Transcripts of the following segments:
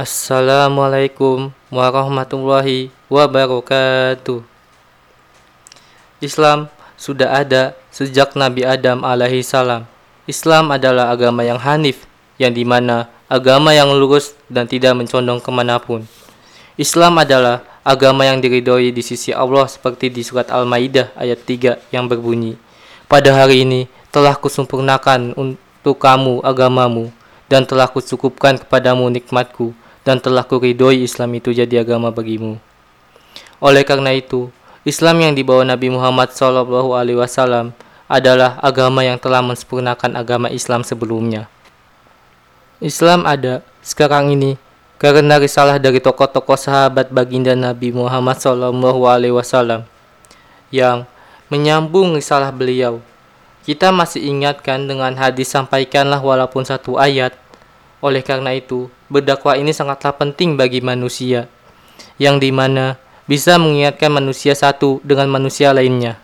Assalamualaikum warahmatullahi wabarakatuh. Islam sudah ada sejak Nabi Adam alaihi salam. Islam adalah agama yang hanif, yang di mana agama yang lurus dan tidak mencondong ke mana pun. Islam adalah agama yang diridhoi di sisi Allah seperti di surat Al-Maidah ayat 3 yang berbunyi, Pada hari ini telah kusempurnakan untuk kamu agamamu dan telah kucukupkan kepadamu nikmatku dan telah kuridhoi Islam itu jadi agama bagimu. Oleh karena itu, Islam yang dibawa Nabi Muhammad SAW adalah agama yang telah mensempurnakan agama Islam sebelumnya. Islam ada sekarang ini karena risalah dari tokoh-tokoh sahabat baginda Nabi Muhammad SAW yang menyambung risalah beliau. Kita masih ingatkan dengan hadis sampaikanlah walaupun satu ayat. Oleh karena itu, berdakwah ini sangatlah penting bagi manusia, yang di mana bisa mengingatkan manusia satu dengan manusia lainnya.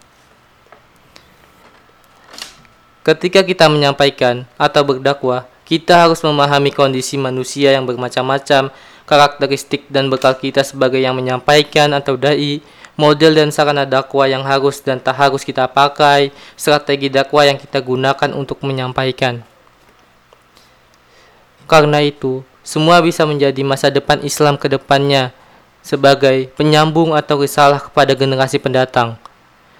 Ketika kita menyampaikan atau berdakwah, kita harus memahami kondisi manusia yang bermacam-macam, karakteristik dan bekal kita sebagai yang menyampaikan atau dai, model dan sarana dakwah yang harus dan tak harus kita pakai, strategi dakwah yang kita gunakan untuk menyampaikan. Karena itu, semua bisa menjadi masa depan Islam ke depannya sebagai penyambung atau risalah kepada generasi pendatang.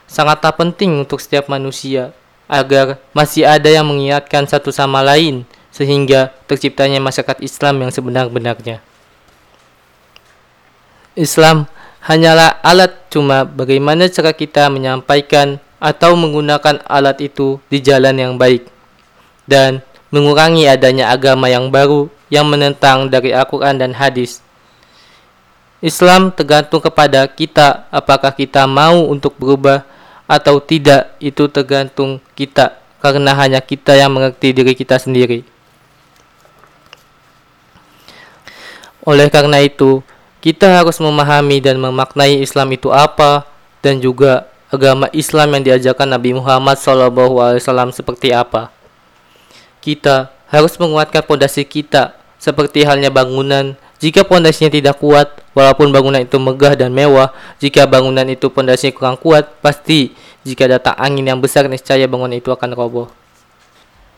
Sangatlah penting untuk setiap manusia agar masih ada yang mengingatkan satu sama lain sehingga terciptanya masyarakat Islam yang sebenar-benarnya. Islam hanyalah alat cuma bagaimana cara kita menyampaikan atau menggunakan alat itu di jalan yang baik dan mengurangi adanya agama yang baru yang menentang dari Al-Quran dan hadis. Islam tergantung kepada kita apakah kita mau untuk berubah atau tidak itu tergantung kita karena hanya kita yang mengerti diri kita sendiri. Oleh karena itu, kita harus memahami dan memaknai Islam itu apa dan juga agama Islam yang diajarkan Nabi Muhammad SAW seperti apa. Kita harus menguatkan pondasi kita seperti halnya bangunan. Jika pondasinya tidak kuat, walaupun bangunan itu megah dan mewah, jika bangunan itu pondasinya kurang kuat, pasti jika datang angin yang besar niscaya bangunan itu akan roboh.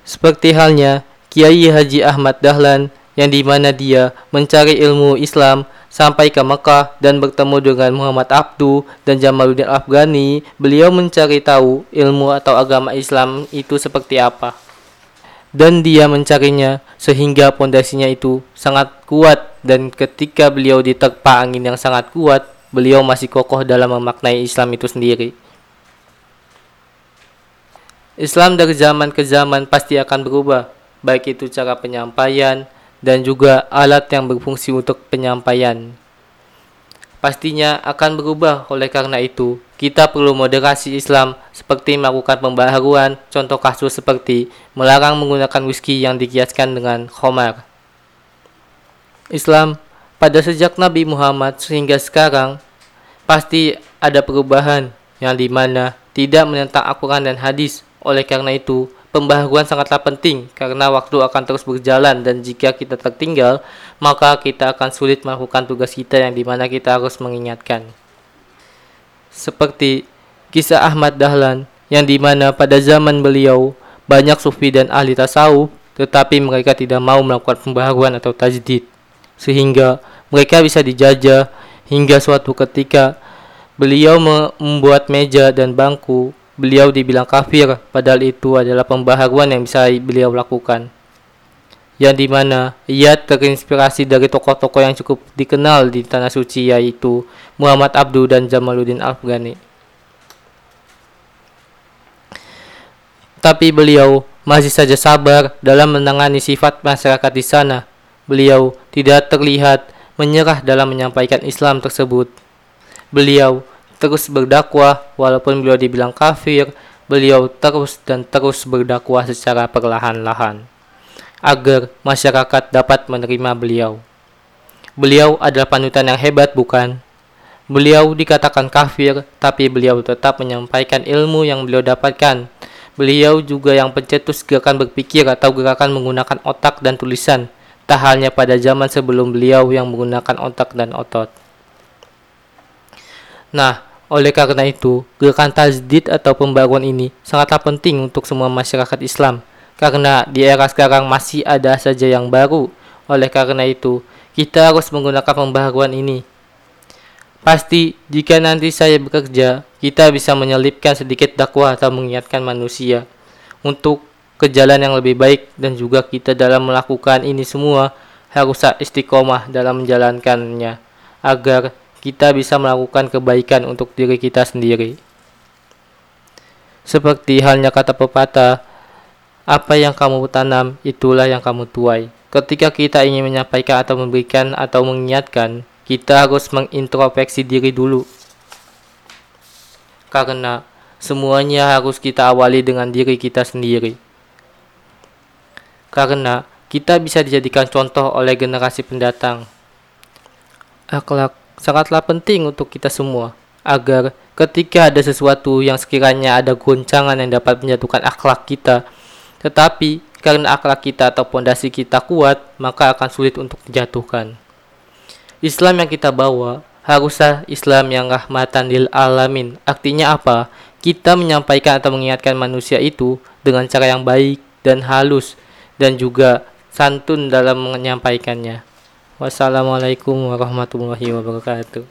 Seperti halnya Kiai Haji Ahmad Dahlan yang di mana dia mencari ilmu Islam sampai ke Mekah dan bertemu dengan Muhammad Abdu dan Jamaluddin Afghani, beliau mencari tahu ilmu atau agama Islam itu seperti apa dan dia mencarinya sehingga pondasinya itu sangat kuat dan ketika beliau diterpa angin yang sangat kuat, beliau masih kokoh dalam memaknai Islam itu sendiri. Islam dari zaman ke zaman pasti akan berubah, baik itu cara penyampaian dan juga alat yang berfungsi untuk penyampaian pastinya akan berubah. Oleh karena itu, kita perlu moderasi Islam seperti melakukan pembaharuan, contoh kasus seperti melarang menggunakan whisky yang dikiaskan dengan khomar. Islam pada sejak Nabi Muhammad sehingga sekarang pasti ada perubahan yang di mana tidak menentang Al-Quran dan hadis. Oleh karena itu, Pembaharuan sangatlah penting karena waktu akan terus berjalan dan jika kita tertinggal, maka kita akan sulit melakukan tugas kita yang di mana kita harus mengingatkan. Seperti kisah Ahmad Dahlan yang di mana pada zaman beliau banyak sufi dan ahli tasawuf tetapi mereka tidak mau melakukan pembaharuan atau tajdid. Sehingga mereka bisa dijajah hingga suatu ketika beliau membuat meja dan bangku. Beliau dibilang kafir padahal itu adalah pembaharuan yang bisa beliau lakukan yang di mana ia terinspirasi dari tokoh-tokoh yang cukup dikenal di tanah suci yaitu Muhammad Abdu dan Jamaluddin Afghani. Tapi beliau masih saja sabar dalam menangani sifat masyarakat di sana. Beliau tidak terlihat menyerah dalam menyampaikan Islam tersebut. Beliau terus berdakwah walaupun beliau dibilang kafir, beliau terus dan terus berdakwah secara perlahan-lahan agar masyarakat dapat menerima beliau. Beliau adalah panutan yang hebat bukan? Beliau dikatakan kafir, tapi beliau tetap menyampaikan ilmu yang beliau dapatkan. Beliau juga yang pencetus gerakan berpikir atau gerakan menggunakan otak dan tulisan. tak halnya pada zaman sebelum beliau yang menggunakan otak dan otot. Nah, oleh karena itu, gerakan tajdid atau pembaruan ini sangatlah penting untuk semua masyarakat Islam, karena di era sekarang masih ada saja yang baru. Oleh karena itu, kita harus menggunakan pembaruan ini Pasti, jika nanti saya bekerja, kita bisa menyelipkan sedikit dakwah atau mengingatkan manusia untuk ke jalan yang lebih baik dan juga kita dalam melakukan ini semua harus istiqomah dalam menjalankannya agar kita bisa melakukan kebaikan untuk diri kita sendiri. Seperti halnya kata pepatah, apa yang kamu tanam itulah yang kamu tuai. Ketika kita ingin menyampaikan atau memberikan atau mengingatkan, kita harus mengintrospeksi diri dulu. Karena semuanya harus kita awali dengan diri kita sendiri. Karena kita bisa dijadikan contoh oleh generasi pendatang. Akhlak sangatlah penting untuk kita semua agar ketika ada sesuatu yang sekiranya ada goncangan yang dapat menjatuhkan akhlak kita, tetapi karena akhlak kita atau pondasi kita kuat, maka akan sulit untuk dijatuhkan. Islam yang kita bawa haruslah Islam yang rahmatan lil alamin. Artinya apa? Kita menyampaikan atau mengingatkan manusia itu dengan cara yang baik dan halus dan juga santun dalam menyampaikannya. Wassalamualaikum warahmatullahi wabarakatuh.